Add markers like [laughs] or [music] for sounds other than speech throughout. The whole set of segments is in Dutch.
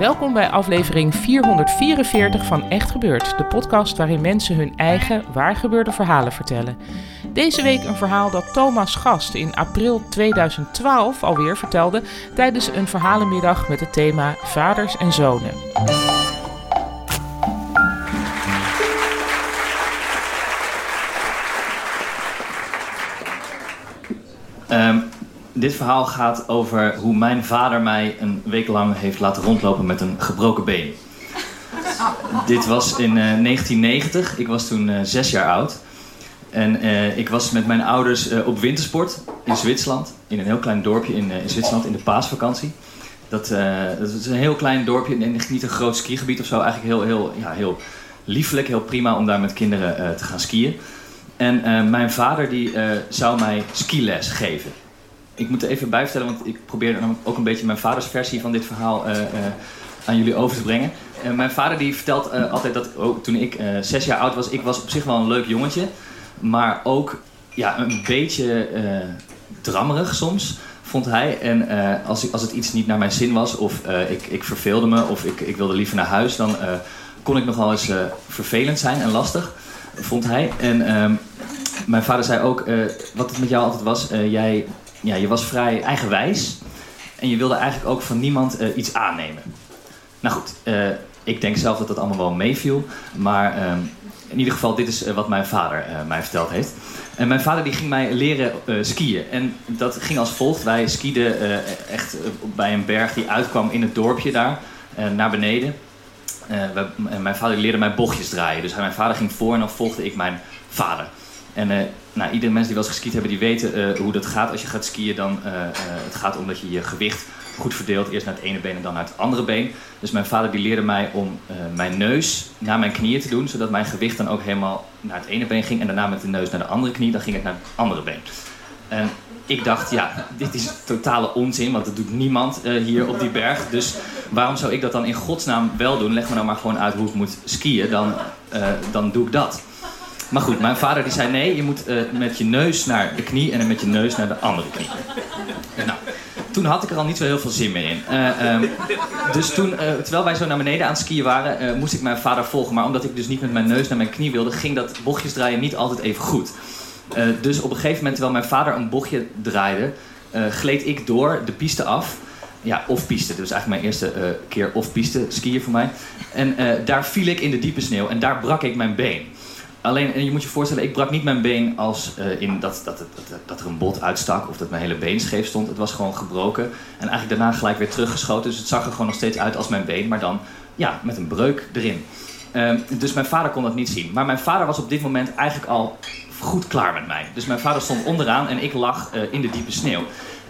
Welkom bij aflevering 444 van Echt Gebeurd, de podcast waarin mensen hun eigen waargebeurde verhalen vertellen. Deze week een verhaal dat Thomas Gast in april 2012 alweer vertelde tijdens een verhalenmiddag met het thema Vaders en Zonen. Dit verhaal gaat over hoe mijn vader mij een week lang heeft laten rondlopen met een gebroken been. Dit was in eh, 1990. Ik was toen eh, zes jaar oud. En eh, ik was met mijn ouders eh, op wintersport in Zwitserland. In een heel klein dorpje in, eh, in Zwitserland in de paasvakantie. Dat, eh, dat is een heel klein dorpje en niet een groot skigebied of zo. Eigenlijk heel, heel, ja, heel liefelijk, heel prima om daar met kinderen eh, te gaan skiën. En eh, mijn vader die eh, zou mij skiles geven. Ik moet er even bij vertellen, want ik probeer ook een beetje mijn vaders versie van dit verhaal eh, eh, aan jullie over te brengen. Eh, mijn vader die vertelt altijd dat oh, toen ik zes jaar oud was, ik was op zich wel een leuk jongetje. Maar ook ja, een beetje drammerig soms, vond hij. En als, ik, als het iets niet naar mijn zin was, of ik, ik verveelde me, of ik, ik wilde liever naar huis, dan kon ik nogal eens vervelend zijn en lastig, vond hij. En ehm, mijn vader zei ook, wat het met jou altijd was, jij, ja, je was vrij eigenwijs. En je wilde eigenlijk ook van niemand eh, iets aannemen. Nou goed, eh, ik denk zelf dat dat allemaal wel meeviel. Maar ehm, in ieder geval, dit is eh, wat mijn vader mij verteld heeft. En mijn vader die ging mij leren skiën. En dat ging als volgt. Wij skieden echt bij een berg die uitkwam in het dorpje daar, naar beneden. Wij- mijn vader leerde mij bochtjes draaien. Dus mijn vader ging voor en dan volgde ik mijn vader. En eh, nou, iedere mens die wel eens geskiet hebben, die weten eh, hoe dat gaat als je gaat skiën. Dan, eh, het gaat om dat je je gewicht goed verdeelt. Eerst naar het ene been en dan naar het andere been. Dus mijn vader die leerde mij om mijn neus naar mijn knieën te doen. Zodat mijn gewicht dan ook helemaal naar het ene been ging. En daarna met de neus naar de andere knie. Dan ging het naar het andere been. En ik dacht, ja, dit is totale onzin, want dat doet niemand hier op die berg. Dus waarom zou ik dat dan in godsnaam wel doen? Leg me nou maar gewoon uit hoe ik moet skiën, dan, dan doe ik dat. Maar goed, mijn vader die zei nee, je moet eh, met je neus naar de knie en dan met je neus naar de andere knie. Nou, toen had ik er al niet zo heel veel zin meer in. Eh, ehm, dus toen, eh, terwijl wij zo naar beneden aan het skiën waren, moest ik mijn vader volgen. Maar omdat ik dus niet met mijn neus naar mijn knie wilde, ging dat bochtjes draaien niet altijd even goed. Dus op een gegeven moment, terwijl mijn vader een bochtje draaide, gleed ik door de piste af. Ja, off-piste. Dus eigenlijk mijn eerste keer off-piste skiën voor mij. En daar viel ik in de diepe sneeuw en daar brak ik mijn been. Alleen, en je moet je voorstellen, ik brak niet mijn been als eh, in dat, dat, dat, dat, dat er een bot uitstak of dat mijn hele been scheef stond. Het was gewoon gebroken. En eigenlijk daarna gelijk weer teruggeschoten. Dus het zag er gewoon nog steeds uit als mijn been, maar dan ja, met een breuk erin. Ehm, dus mijn vader kon dat niet zien. Maar mijn vader was op dit moment eigenlijk al goed klaar met mij. Dus mijn vader stond onderaan en ik lag eh, in de diepe sneeuw.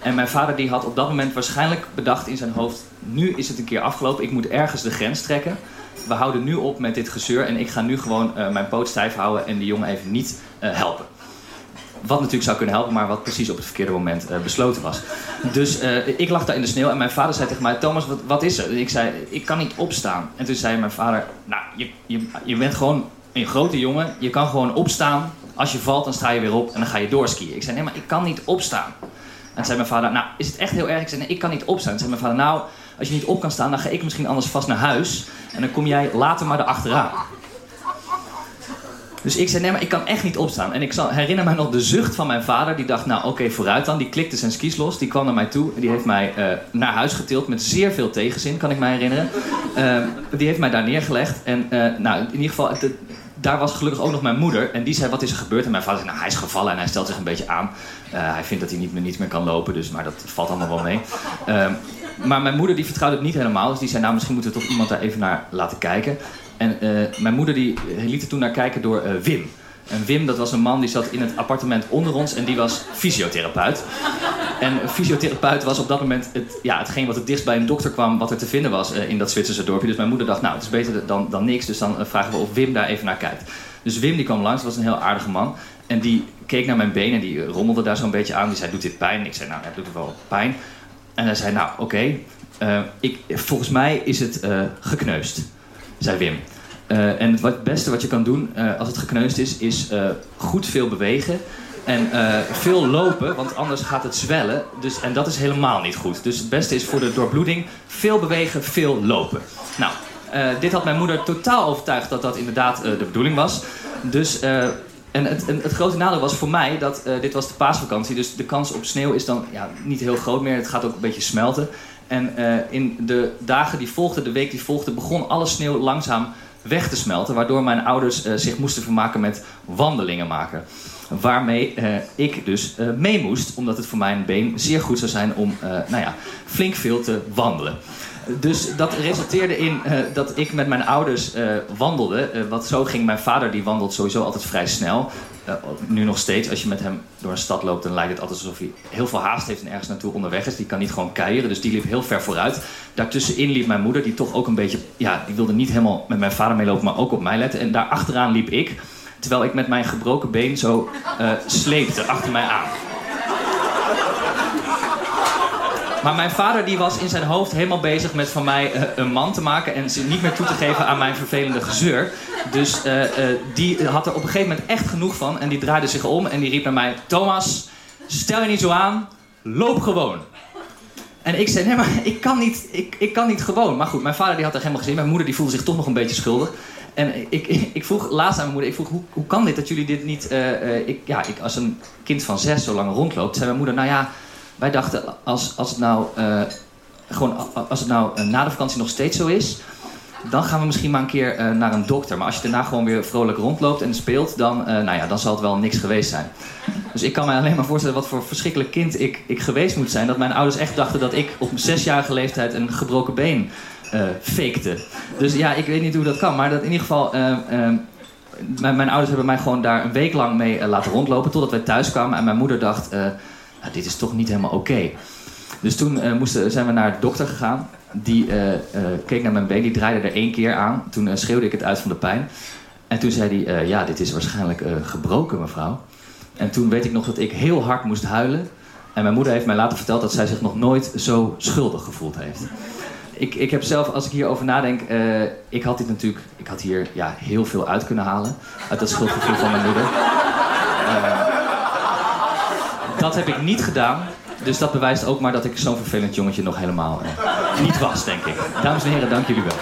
En mijn vader die had op dat moment waarschijnlijk bedacht in zijn hoofd... nu is het een keer afgelopen, ik moet ergens de grens trekken. We houden nu op met dit gezeur en ik ga nu gewoon eh, mijn poot stijf houden... en die jongen even niet eh, helpen. Wat natuurlijk zou kunnen helpen, maar wat precies op het verkeerde moment eh, besloten was. Dus ik lag daar in de sneeuw en mijn vader zei tegen mij: Thomas, wat, wat is er? En ik zei: Ik kan niet opstaan. En toen zei mijn vader: Nou, je, je, je bent gewoon een grote jongen. Je kan gewoon opstaan. Als je valt, dan sta je weer op en dan ga je doorskiën. Ik zei: Nee, maar ik kan niet opstaan. En zei mijn vader: Nou, is het echt heel erg? Ik zei: Nee, ik kan niet opstaan. Toen zei mijn vader: Nou, als je niet op kan staan, dan ga ik misschien anders vast naar huis. En dan kom jij later maar erachteraan. Dus ik zei, nee, maar ik kan echt niet opstaan. En ik herinner mij nog de zucht van mijn vader. Die dacht, nou oké, vooruit dan. Die klikte zijn skis los. Die kwam naar mij toe. En die heeft mij eh, naar huis getild. Met zeer veel tegenzin, kan ik mij herinneren. Ehm, die heeft mij daar neergelegd. En eh, nou, in ieder geval, daar was gelukkig ook nog mijn moeder. En die zei, wat is er gebeurd? En mijn vader zei, nou, hij is gevallen en hij stelt zich een beetje aan. Eh, hij vindt dat hij niet meer, niet meer kan lopen, dus, maar dat valt allemaal wel mee. Maar mijn moeder die vertrouwde het niet helemaal. Dus die zei, nou, misschien moeten we toch iemand daar even naar laten kijken. En eh, mijn moeder die liet er toen naar kijken door uh, Wim. En Wim, dat was een man die zat in het appartement onder ons en die was fysiotherapeut. En fysiotherapeut was op dat moment het, ja, hetgeen wat het dichtst bij een dokter kwam wat er te vinden was in dat Zwitserse dorpje. Dus mijn moeder dacht, nou, het is beter dan, dan niks, dus dan vragen we of Wim daar even naar kijkt. Dus Wim die kwam langs, was een heel aardige man. En die keek naar mijn benen en die rommelde daar zo'n beetje aan. Die zei, doet dit pijn? Ik zei, nou, het doet wel pijn. En hij zei, nou, oké, okay, volgens mij is het uh, gekneusd, zei Wim. Uh, en het beste wat je kan doen als het gekneusd is, is goed veel bewegen. En veel lopen, want anders gaat het zwellen. Dus, en dat is helemaal niet goed. Dus het beste is voor de doorbloeding veel bewegen, veel lopen. Nou, dit had mijn moeder totaal overtuigd dat dat inderdaad de bedoeling was. Dus en het, het, grote nadeel was voor mij dat uh, dit was de paasvakantie. Dus de kans op sneeuw is dan ja, niet heel groot meer. Het gaat ook een beetje smelten. En uh, in de dagen die volgden, de week die volgde, begon alle sneeuw langzaam weg te smelten. Waardoor mijn ouders uh, zich moesten vermaken met wandelingen maken. Waarmee ik dus mee moest, omdat het voor mijn been zeer goed zou zijn om nou ja, flink veel te wandelen. Dus dat resulteerde in uh, dat ik met mijn ouders uh, wandelde. Uh, wat zo ging, mijn vader die wandelt sowieso altijd vrij snel. nu nog steeds, als je met hem door een stad loopt, dan lijkt het altijd alsof hij heel veel haast heeft en ergens naartoe onderweg is. Die kan niet gewoon keieren, dus die liep heel ver vooruit. Daartussenin liep mijn moeder, die toch ook een beetje, ja, die wilde niet helemaal met mijn vader meelopen, maar ook op mij letten. En daar achteraan liep ik, terwijl ik met mijn gebroken been zo sleepte achter mij aan. Maar mijn vader die was in zijn hoofd helemaal bezig met van mij uh, een man te maken en ze niet meer toe te geven aan mijn vervelende gezeur. Dus uh, uh, die had er op een gegeven moment echt genoeg van en die draaide zich om en die riep naar mij: Thomas, stel je niet zo aan, loop gewoon. En ik zei: Nee, maar ik kan niet, ik, ik kan niet gewoon. Maar goed, mijn vader die had er helemaal gezien. Mijn moeder die voelde zich toch nog een beetje schuldig. En ik, ik, [laughs] ik, vroeg laatst aan mijn moeder, ik vroeg, hoe, hoe kan dit dat jullie dit niet... ik, ja, ik, als een kind van zes zo lang rondloopt, zei mijn moeder, nou ja, wij dachten, als, als het nou, uh, gewoon, als het nou uh, na de vakantie nog steeds zo is, dan gaan we misschien maar een keer uh, naar een dokter. Maar als je daarna gewoon weer vrolijk rondloopt en speelt, dan, nou ja, dan zal het wel niks geweest zijn. Dus ik kan me alleen maar voorstellen wat voor verschrikkelijk kind ik, ik geweest moet zijn. Dat mijn ouders echt dachten dat ik op mijn zesjarige leeftijd een gebroken been fakte. Dus ja, ik weet niet hoe dat kan. Maar dat in ieder geval mijn, mijn, ouders hebben mij gewoon daar een week lang mee laten rondlopen. Totdat wij thuis kwamen. En mijn moeder dacht, nou, dit is toch niet helemaal oké. Dus toen uh, moesten, zijn we naar de dokter gegaan. Die uh, uh, keek naar mijn been, die draaide er één keer aan. Toen schreeuwde ik het uit van de pijn. En toen zei hij, ja, dit is waarschijnlijk gebroken, mevrouw. En toen weet ik nog dat ik heel hard moest huilen. En mijn moeder heeft mij later verteld dat zij zich nog nooit zo schuldig gevoeld heeft. Ik, ik heb zelf, als ik hierover nadenk, ik had dit natuurlijk, ik had hier ja, heel veel uit kunnen halen. Uit dat schuldgevoel van mijn moeder. Dat heb ik niet gedaan. Dus dat bewijst ook maar dat ik zo'n vervelend jongetje nog helemaal eh, niet was, denk ik. Dames en heren, dank jullie wel.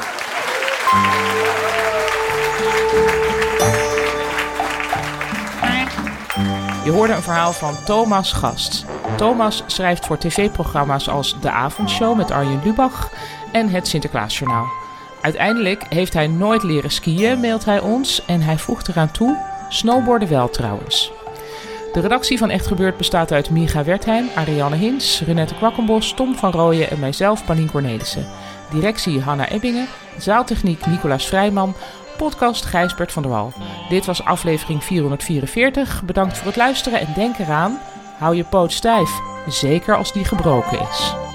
Je hoorde een verhaal van Thomas Gast. Thomas schrijft voor tv-programma's als De Avondshow met Arjen Lubach en Het Sinterklaasjournaal. Uiteindelijk heeft hij nooit leren skiën, mailt hij ons, en hij voegt eraan toe: snowboarden wel trouwens. De redactie van Echt Gebeurd bestaat uit Miga Wertheim, Ariane Hins, Renette Kwakkenbos, Tom van Rooyen en mijzelf, Panien Cornelissen. Directie Hanna Ebbingen, zaaltechniek Nicolaas Vrijman, podcast Gijsbert van der Wal. Dit was aflevering 444. Bedankt voor het luisteren en denk eraan, hou je poot stijf, zeker als die gebroken is.